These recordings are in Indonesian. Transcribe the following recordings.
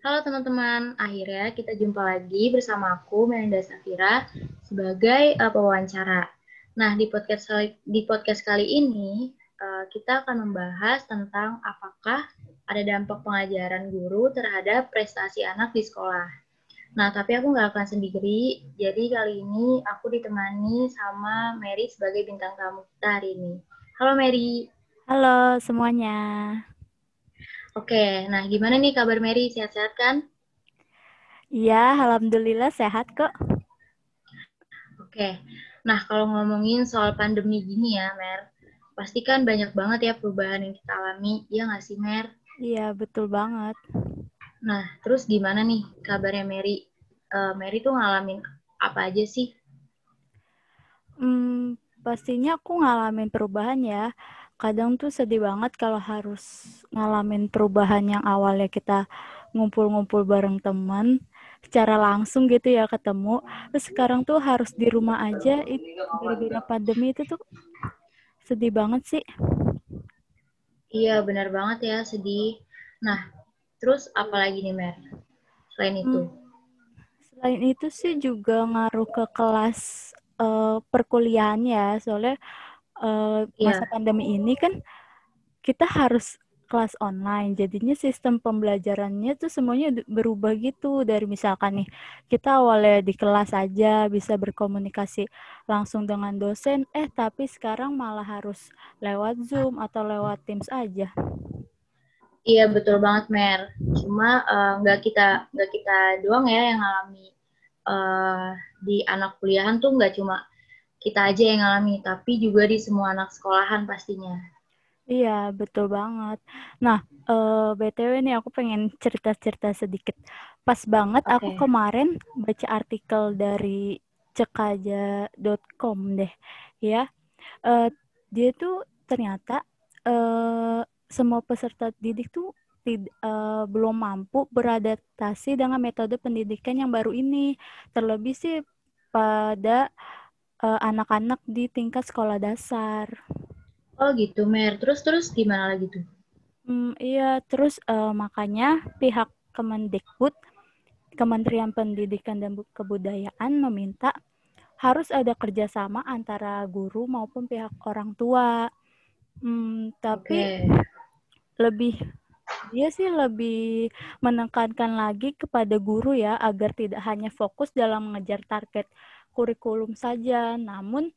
Halo teman-teman, akhirnya kita jumpa lagi bersama aku Melinda Safira sebagai uh, pewawancara. Nah, di podcast di podcast kali ini uh, kita akan membahas tentang apakah ada dampak pengajaran guru terhadap prestasi anak di sekolah. Nah, tapi aku nggak akan sendiri, jadi kali ini aku ditemani sama Mary sebagai bintang tamu kita hari ini. Halo Mary. Halo semuanya. Oke, nah gimana nih kabar Mary? Sehat-sehat kan? Iya, alhamdulillah sehat kok. Oke, nah kalau ngomongin soal pandemi gini ya, Mer, pasti kan banyak banget ya perubahan yang kita alami, iya nggak sih, Mer? Iya, betul banget. Nah, terus gimana nih kabarnya Mary? Uh, Mary tuh ngalamin apa aja sih? Hmm, pastinya aku ngalamin perubahan ya kadang tuh sedih banget kalau harus ngalamin perubahan yang awalnya kita ngumpul-ngumpul bareng teman secara langsung gitu ya ketemu terus sekarang tuh harus di rumah aja itu gara-gara pandemi itu tuh sedih banget sih. Iya benar banget ya sedih. Nah terus apalagi nih Mer? Selain itu? Hmm. selain itu sih juga ngaruh ke kelas uh, perkuliahan ya soalnya uh, masa yeah. pandemi ini kan kita harus kelas online. Jadinya sistem pembelajarannya tuh semuanya berubah gitu dari misalkan nih kita awalnya di kelas aja bisa berkomunikasi langsung dengan dosen, eh tapi sekarang malah harus lewat Zoom atau lewat Teams aja. Iya betul banget Mer. Cuma eh, nggak uh, kita nggak kita doang ya yang ngalami uh, di anak kuliahan tuh nggak cuma kita aja yang ngalami, tapi juga di semua anak sekolahan pastinya. Iya, betul banget. Nah, uh, eh, BTW nih aku pengen cerita-cerita sedikit. Pas banget okay. aku kemarin baca artikel dari cekaja.com deh, ya. Uh, dia tuh ternyata uh, semua peserta didik tuh tid, uh, belum mampu beradaptasi dengan metode pendidikan yang baru ini. Terlebih sih pada anak eh, anak-anak di tingkat sekolah dasar. Oh gitu, Mer. Terus terus gimana lagi tuh? Hmm, iya, terus uh, makanya pihak Kemendikbud, Kementerian Pendidikan dan Kebudayaan meminta harus ada kerjasama antara guru maupun pihak orang tua. Hmm, tapi okay. lebih dia sih lebih menekankan lagi kepada guru ya agar tidak hanya fokus dalam mengejar target kurikulum saja, namun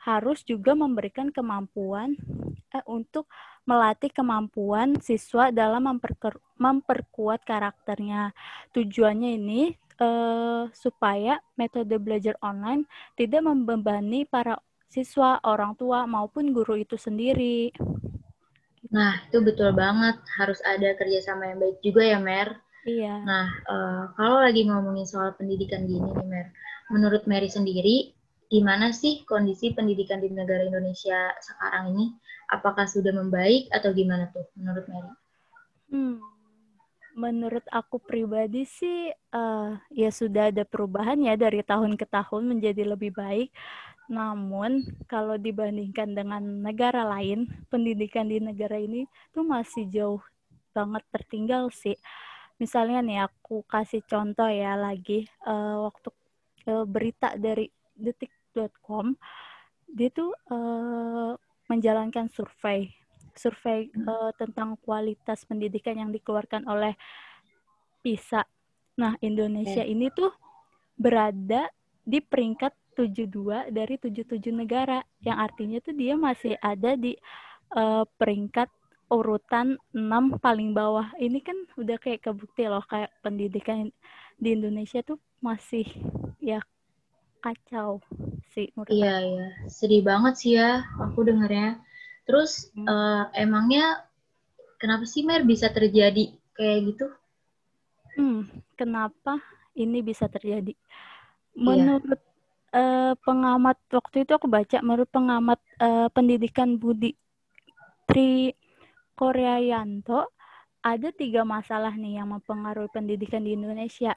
harus juga memberikan kemampuan eh, untuk melatih kemampuan siswa dalam memperkuat karakternya. Tujuannya ini eh, supaya metode belajar online tidak membebani para siswa, orang tua maupun guru itu sendiri. Nah, itu betul banget. Harus ada kerjasama yang baik juga ya, Mer. Iya. Nah, uh, kalau lagi ngomongin soal pendidikan gini nih, Mer menurut Mary sendiri, gimana sih kondisi pendidikan di negara Indonesia sekarang ini? Apakah sudah membaik atau gimana tuh menurut Mary? Hmm, menurut aku pribadi sih uh, ya sudah ada perubahan ya dari tahun ke tahun menjadi lebih baik. Namun kalau dibandingkan dengan negara lain, pendidikan di negara ini tuh masih jauh banget tertinggal sih. Misalnya nih aku kasih contoh ya lagi uh, waktu uh, berita dari detik.com dia tuh uh, menjalankan survei survei uh, tentang kualitas pendidikan yang dikeluarkan oleh PISA. Nah, Indonesia okay. ini tuh berada di peringkat 72 dari 77 negara yang artinya tuh dia masih ada di uh, peringkat urutan 6 paling bawah. Ini kan udah kayak kebukti loh kayak pendidikan di Indonesia tuh masih ya kacau sih menurut iya aku. iya sedih banget sih ya aku dengernya terus hmm. uh, emangnya kenapa sih Mer bisa terjadi kayak gitu hmm kenapa ini bisa terjadi iya. menurut iya. uh, pengamat waktu itu aku baca menurut pengamat uh, pendidikan Budi Tri Yanto ada tiga masalah nih yang mempengaruhi pendidikan di Indonesia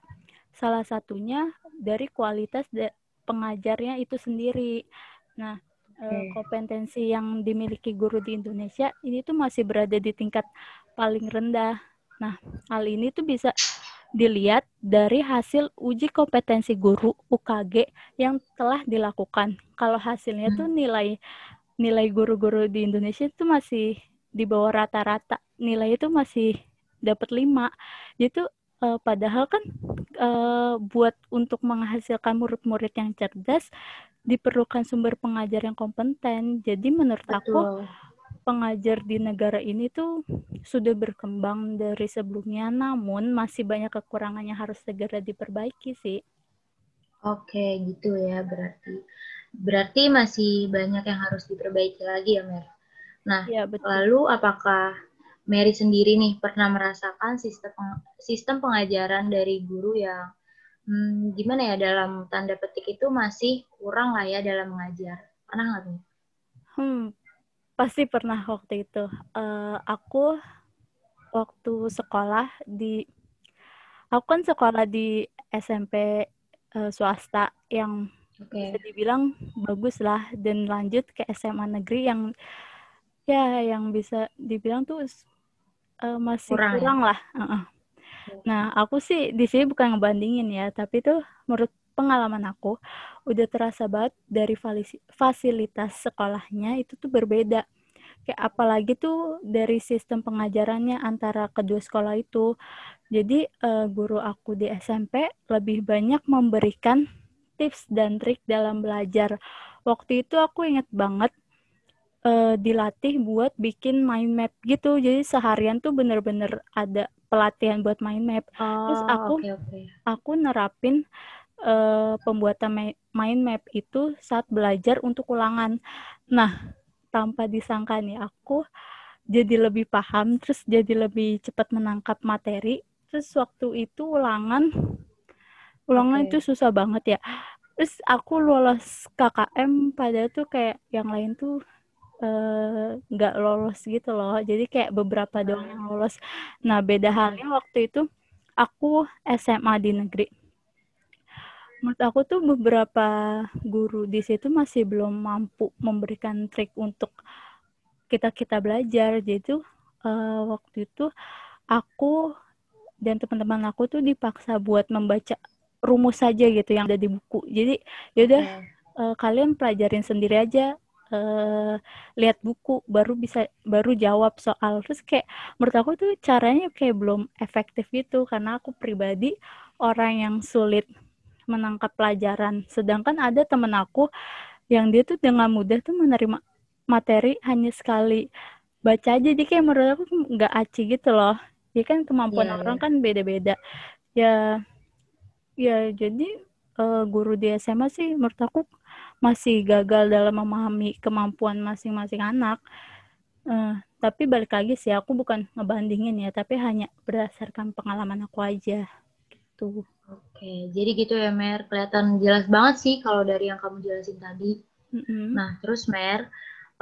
salah satunya dari kualitas de pengajarnya itu sendiri. Nah, okay. kompetensi yang dimiliki guru di Indonesia ini tuh masih berada di tingkat paling rendah. Nah, hal ini tuh bisa dilihat dari hasil uji kompetensi guru UKG yang telah dilakukan. Kalau hasilnya tuh nilai nilai guru-guru di Indonesia itu masih di bawah rata-rata. Nilai itu masih dapat lima. Itu uh, padahal kan uh, buat untuk menghasilkan murid-murid yang cerdas diperlukan sumber pengajar yang kompeten. Jadi menurut Betul. aku pengajar di negara ini tuh sudah berkembang dari sebelumnya, namun masih banyak kekurangannya harus segera diperbaiki sih. Oke, gitu ya berarti. Berarti masih banyak yang harus diperbaiki lagi ya, Mer. Nah, ya, betul. lalu apakah Mary sendiri nih pernah merasakan sistem sistem pengajaran dari guru yang hmm, gimana ya dalam tanda petik itu masih kurang lah ya dalam mengajar? Pernah nggak tuh? Hmm, Pasti pernah waktu itu. Uh, aku waktu sekolah di aku kan sekolah di SMP uh, eh, swasta yang okay. bisa dibilang bagus lah dan lanjut ke SMA negeri yang ya yang bisa dibilang tuh uh, masih kurang, ya? kurang lah. Uh -uh. Nah, aku sih di sini bukan ngebandingin ya, tapi tuh menurut pengalaman aku udah terasa banget dari fasilitas sekolahnya itu tuh berbeda. Kayak apalagi tuh dari sistem pengajarannya antara kedua sekolah itu. Jadi uh, guru aku di SMP lebih banyak memberikan tips dan trik dalam belajar. Waktu itu aku inget banget uh, dilatih buat bikin mind map gitu. Jadi seharian tuh bener-bener ada pelatihan buat mind map. Oh, Terus aku okay, okay. aku nerapin uh, pembuatan mind map itu saat belajar untuk ulangan. Nah, tanpa disangka nih aku jadi lebih paham, terus jadi lebih cepat menangkap materi. Terus waktu itu ulangan, ulangan okay. itu susah banget ya. Terus aku lolos KKM pada tuh kayak yang lain tuh nggak uh, lolos gitu loh. Jadi kayak beberapa doang yang lolos. Nah beda halnya waktu itu aku SMA di negeri menurut aku tuh beberapa guru di situ masih belum mampu memberikan trik untuk kita kita belajar jadi tuh uh, waktu itu aku dan teman-teman aku tuh dipaksa buat membaca rumus saja gitu yang ada di buku jadi yaudah okay. uh, eh, kalian pelajarin sendiri aja uh, lihat buku baru bisa baru jawab soal terus kayak menurut aku tuh caranya kayak belum efektif gitu karena aku pribadi orang yang sulit menangkap pelajaran. Sedangkan ada temen aku yang dia tuh dengan mudah tuh menerima materi hanya sekali baca aja. Jadi kayak menurut aku nggak aci gitu loh. Dia kan kemampuan yeah, orang yeah. kan beda-beda. Ya, ya jadi uh, guru di SMA sih menurut aku masih gagal dalam memahami kemampuan masing-masing anak. Uh, tapi balik lagi sih aku bukan ngebandingin ya, tapi hanya berdasarkan pengalaman aku aja gitu. Oke, jadi gitu ya Mer, kelihatan jelas banget sih kalau dari yang kamu jelasin tadi. Mm-hmm. Nah, terus Mer,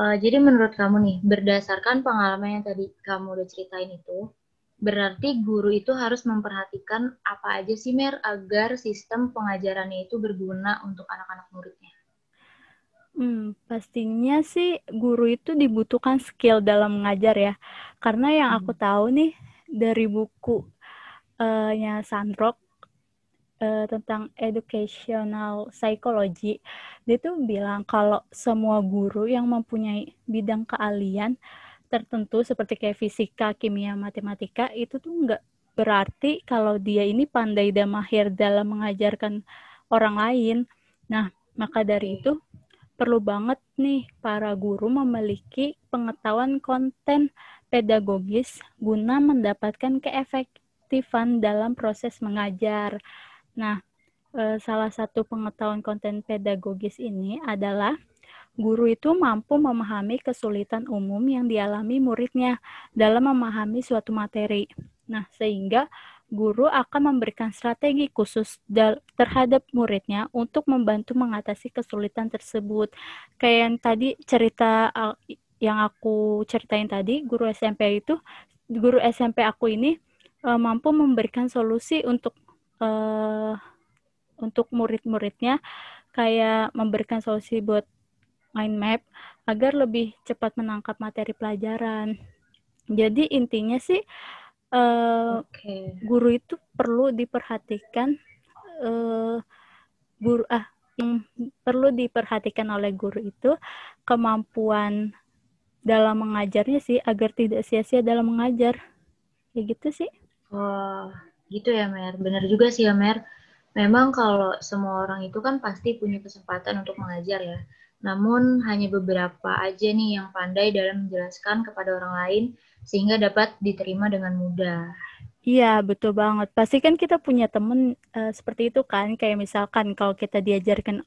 uh, jadi menurut kamu nih, berdasarkan pengalaman yang tadi kamu udah ceritain itu, berarti guru itu harus memperhatikan apa aja sih Mer agar sistem pengajarannya itu berguna untuk anak-anak muridnya? Hmm, pastinya sih guru itu dibutuhkan skill dalam mengajar ya. Karena yang hmm. aku tahu nih dari buku uh, nya Sandrock uh, tentang educational psychology, dia tuh bilang kalau semua guru yang mempunyai bidang keahlian tertentu seperti kayak fisika, kimia, matematika itu tuh nggak berarti kalau dia ini pandai dan mahir dalam mengajarkan orang lain. Nah, maka dari itu perlu banget nih para guru memiliki pengetahuan konten pedagogis guna mendapatkan keefektifan dalam proses mengajar. Nah, eh, salah satu pengetahuan konten pedagogis ini adalah guru itu mampu memahami kesulitan umum yang dialami muridnya dalam memahami suatu materi. Nah, sehingga guru akan memberikan strategi khusus terhadap muridnya untuk membantu mengatasi kesulitan tersebut. Kayak yang tadi cerita yang aku ceritain tadi, guru SMP itu, guru SMP aku ini uh, mampu memberikan solusi untuk uh, untuk murid-muridnya kayak memberikan solusi buat mind map agar lebih cepat menangkap materi pelajaran. Jadi intinya sih uh, okay. guru itu perlu diperhatikan uh, guru ah yang perlu diperhatikan oleh guru itu kemampuan dalam mengajarnya sih agar tidak sia-sia dalam mengajar. Kayak gitu sih. Oh gitu ya Mer. Benar juga sih ya Mer. Memang kalau semua orang itu kan pasti punya kesempatan untuk mengajar ya namun hanya beberapa aja nih yang pandai dalam menjelaskan kepada orang lain sehingga dapat diterima dengan mudah. Iya, betul banget. Pasti kan kita punya temen uh, seperti itu kan. Kayak misalkan kalau kita diajarkan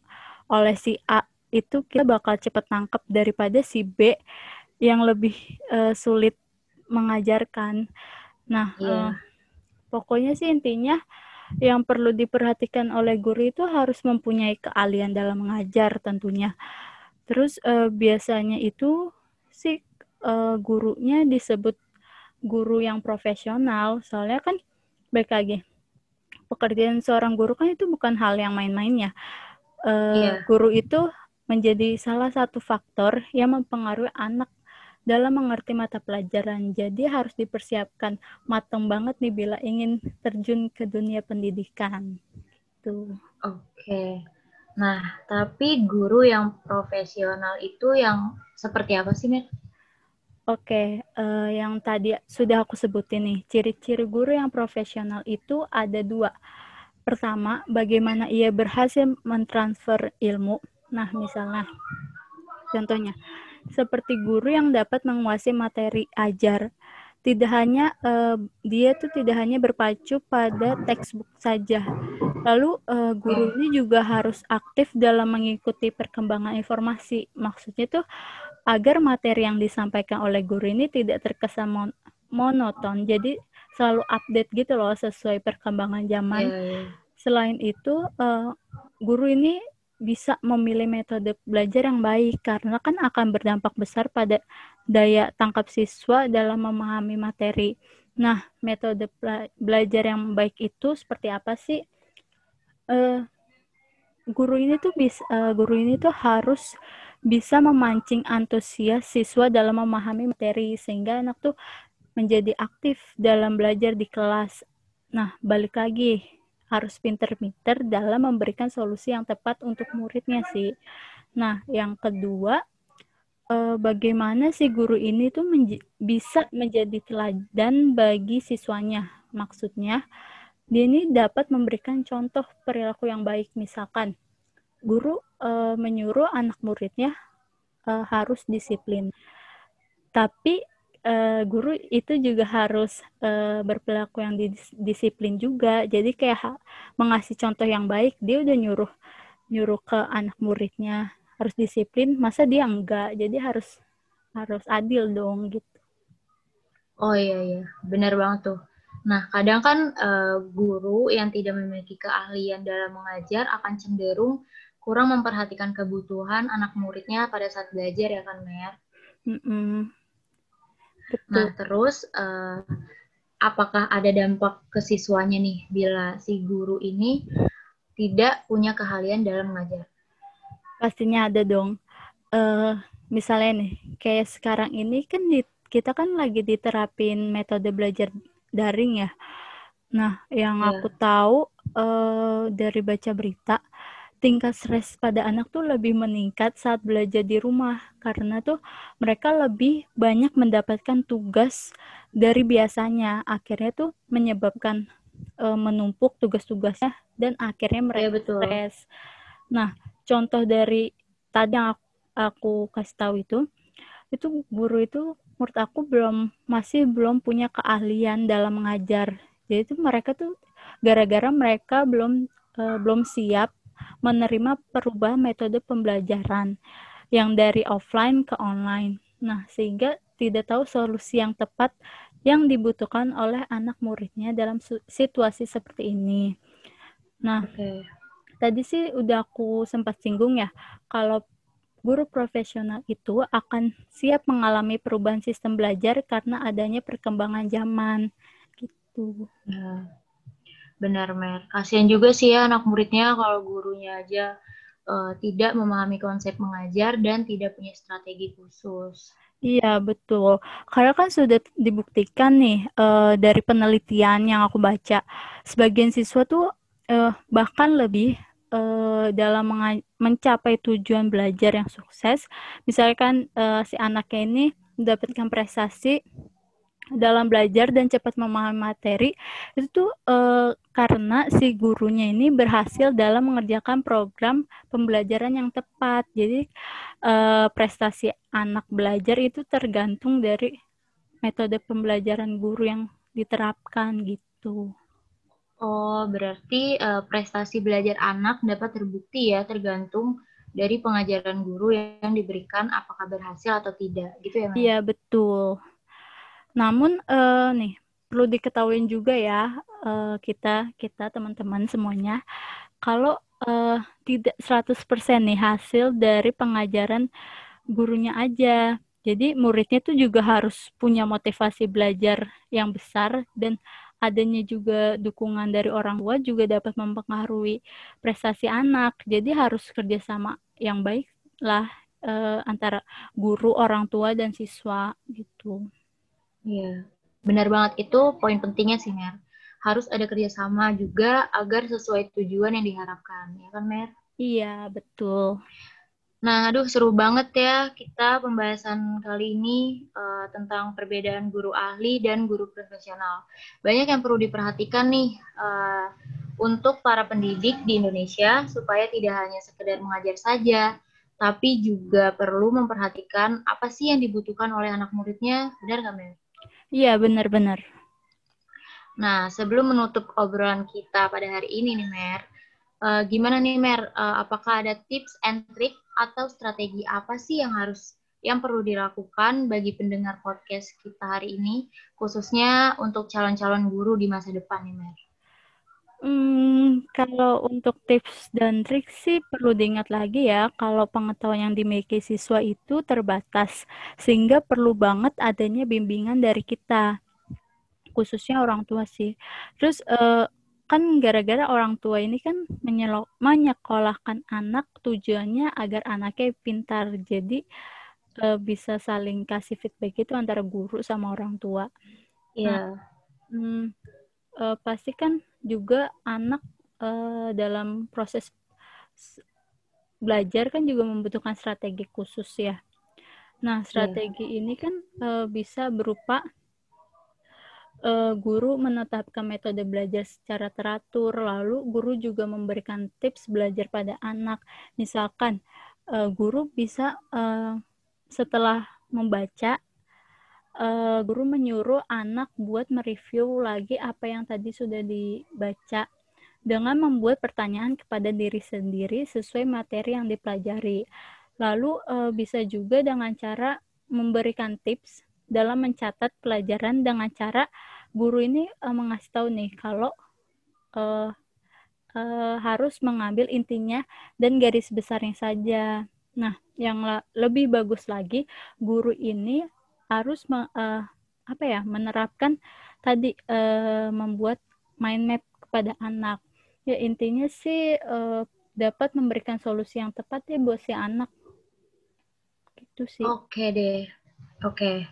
oleh si A, itu kita bakal cepet nangkep daripada si B yang lebih uh, sulit mengajarkan. Nah, yeah. uh, pokoknya sih intinya yang perlu diperhatikan oleh guru itu harus mempunyai keahlian dalam mengajar tentunya. Terus uh, biasanya itu sih uh, gurunya disebut guru yang profesional, soalnya kan baik lagi pekerjaan seorang guru kan itu bukan hal yang main-main ya. Uh, yeah. Guru itu menjadi salah satu faktor yang mempengaruhi anak dalam mengerti mata pelajaran. Jadi harus dipersiapkan matang banget nih bila ingin terjun ke dunia pendidikan. Gitu. Oke. Okay. Nah, tapi guru yang profesional itu yang seperti apa sih, Mir? Oke, okay, uh, eh, yang tadi sudah aku sebutin nih, ciri-ciri guru yang profesional itu ada dua. Pertama, bagaimana ia berhasil mentransfer ilmu. Nah, misalnya, contohnya, seperti guru yang dapat menguasai materi ajar. Tidak hanya uh, dia tuh tidak hanya berpacu pada textbook saja. Lalu uh, guru ini juga harus aktif dalam mengikuti perkembangan informasi. Maksudnya tuh agar materi yang disampaikan oleh guru ini tidak terkesan mon monoton. Jadi selalu update gitu loh sesuai perkembangan zaman. Yeah, yeah. Selain itu, uh, guru ini bisa memilih metode belajar yang baik karena kan akan berdampak besar pada daya tangkap siswa dalam memahami materi. Nah, metode belajar yang baik itu seperti apa sih? Uh, guru ini tuh bisa uh, guru ini tuh harus bisa memancing antusias siswa dalam memahami materi sehingga anak tuh menjadi aktif dalam belajar di kelas. Nah, balik lagi harus pinter-pinter dalam memberikan solusi yang tepat untuk muridnya sih. Nah, yang kedua, eh, bagaimana si guru ini tuh menj bisa menjadi teladan bagi siswanya. Maksudnya, dia ini dapat memberikan contoh perilaku yang baik. Misalkan, guru eh, menyuruh anak muridnya eh, harus disiplin. Tapi uh, guru itu juga harus uh, berperilaku yang disiplin juga. Jadi kayak mengasih contoh yang baik, dia udah nyuruh nyuruh ke anak muridnya harus disiplin, masa dia enggak? Jadi harus harus adil dong gitu. Oh iya iya, benar banget tuh. Nah, kadang kan uh, guru yang tidak memiliki keahlian dalam mengajar akan cenderung kurang memperhatikan kebutuhan anak muridnya pada saat belajar ya kan, Mer? Mm -mm. Betul. Nah, terus uh, apakah ada dampak ke siswanya nih bila si guru ini tidak punya keahlian dalam mengajar? Pastinya ada dong. Uh, misalnya nih, kayak sekarang ini kan di, kita kan lagi diterapin metode belajar daring ya. Nah, yang yeah. aku tahu uh, dari baca berita, tingkat stres pada anak tuh lebih meningkat saat belajar di rumah karena tuh mereka lebih banyak mendapatkan tugas dari biasanya akhirnya tuh menyebabkan uh, menumpuk tugas-tugasnya dan akhirnya mereka ya, betul. stres. Nah, contoh dari tadi yang aku, aku kasih tahu itu itu guru itu menurut aku belum masih belum punya keahlian dalam mengajar. Jadi itu mereka tuh gara-gara mereka belum uh, belum siap menerima perubahan metode pembelajaran yang dari offline ke online. Nah, sehingga tidak tahu solusi yang tepat yang dibutuhkan oleh anak muridnya dalam situasi seperti ini. Nah, okay. tadi sih udah aku sempat singgung ya, kalau guru profesional itu akan siap mengalami perubahan sistem belajar karena adanya perkembangan zaman gitu. Nah, Benar, Mer. Kasihan juga sih ya anak muridnya kalau gurunya aja uh, tidak memahami konsep mengajar dan tidak punya strategi khusus. Iya, betul. Karena kan sudah dibuktikan nih uh, dari penelitian yang aku baca, sebagian siswa tuh uh, bahkan lebih uh, dalam mencapai tujuan belajar yang sukses. Misalkan uh, si anaknya ini mendapatkan prestasi dalam belajar dan cepat memahami materi itu tuh uh, karena si gurunya ini berhasil dalam mengerjakan program pembelajaran yang tepat. Jadi uh, prestasi anak belajar itu tergantung dari metode pembelajaran guru yang diterapkan gitu. Oh, berarti uh, prestasi belajar anak dapat terbukti ya tergantung dari pengajaran guru yang diberikan apakah berhasil atau tidak, gitu ya? Iya betul. Namun uh, nih perlu diketahui juga ya uh, kita kita teman-teman semuanya kalau uh, tidak 100% nih hasil dari pengajaran gurunya aja. Jadi muridnya tuh juga harus punya motivasi belajar yang besar dan adanya juga dukungan dari orang tua juga dapat mempengaruhi prestasi anak. Jadi harus kerjasama yang baik lah uh, antara guru, orang tua dan siswa gitu. Iya, benar banget itu poin pentingnya sih Mer. Harus ada kerjasama juga agar sesuai tujuan yang diharapkan, ya kan Mer? Iya, betul. Nah, aduh seru banget ya kita pembahasan kali ini uh, tentang perbedaan guru ahli dan guru profesional. Banyak yang perlu diperhatikan nih uh, untuk para pendidik di Indonesia supaya tidak hanya sekedar mengajar saja, tapi juga perlu memperhatikan apa sih yang dibutuhkan oleh anak muridnya, benar nggak Mer? Iya, benar-benar. Nah, sebelum menutup obrolan kita pada hari ini nih, Mer, uh, gimana nih, Mer? Uh, apakah ada tips and trick atau strategi apa sih yang harus yang perlu dilakukan bagi pendengar podcast kita hari ini, khususnya untuk calon-calon guru di masa depan nih, Mer? Hmm, kalau untuk tips dan trik sih perlu diingat lagi ya, kalau pengetahuan yang dimiliki siswa itu terbatas, sehingga perlu banget adanya bimbingan dari kita, khususnya orang tua sih. Terus eh, kan gara-gara orang tua ini kan menyekolahkan anak tujuannya agar anaknya pintar, jadi eh, bisa saling kasih feedback itu antara guru sama orang tua. Iya. Yeah. Nah, hmm, uh, pasti kan juga anak uh, dalam proses belajar kan juga membutuhkan strategi khusus ya. Nah, iya. strategi yeah. ini kan uh, bisa berupa uh, guru menetapkan metode belajar secara teratur, lalu guru juga memberikan tips belajar pada anak. Misalkan uh, guru bisa uh, setelah membaca uh, guru menyuruh anak buat mereview lagi apa yang tadi sudah dibaca dengan membuat pertanyaan kepada diri sendiri sesuai materi yang dipelajari. Lalu uh, bisa juga dengan cara memberikan tips dalam mencatat pelajaran dengan cara guru ini uh, mengasih tahu nih kalau uh, uh, harus mengambil intinya dan garis besarnya saja. Nah, yang lebih bagus lagi, guru ini harus uh, apa ya menerapkan tadi uh, membuat mind map kepada anak. Ya intinya sih uh, dapat memberikan solusi yang tepat ya buat si anak. Gitu sih. Oke deh. Oke.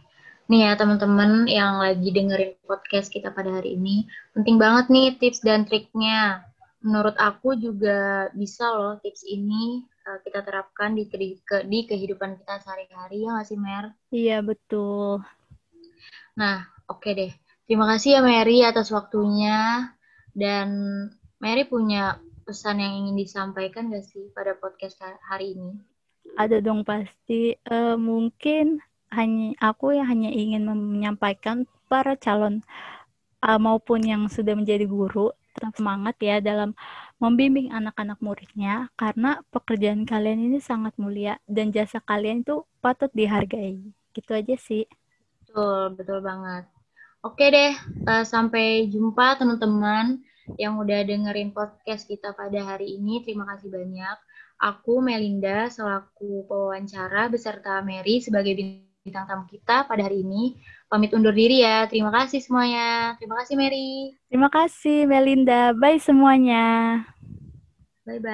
Nih ya teman-teman yang lagi dengerin podcast kita pada hari ini, penting banget nih tips dan triknya. Menurut aku juga bisa loh tips ini uh, kita terapkan di, ke, di kehidupan kita sehari-hari ya nggak sih Mer? Iya betul. Nah oke okay deh. Terima kasih ya Mary atas waktunya dan Mary punya pesan yang ingin disampaikan gak sih pada podcast hari ini? Ada dong pasti. Uh, mungkin hanya aku yang hanya ingin menyampaikan para calon uh, maupun yang sudah menjadi guru tetap semangat ya dalam membimbing anak-anak muridnya karena pekerjaan kalian ini sangat mulia dan jasa kalian itu patut dihargai. Gitu aja sih. Betul, betul banget. Oke deh, uh, sampai jumpa teman-teman yang udah dengerin podcast kita pada hari ini. Terima kasih banyak. Aku Melinda selaku pewawancara beserta Mary sebagai bintang tamu kita pada hari ini. Pamit undur diri ya. Terima kasih semuanya. Terima kasih Mary. Terima kasih Melinda. Bye semuanya. Bye bye.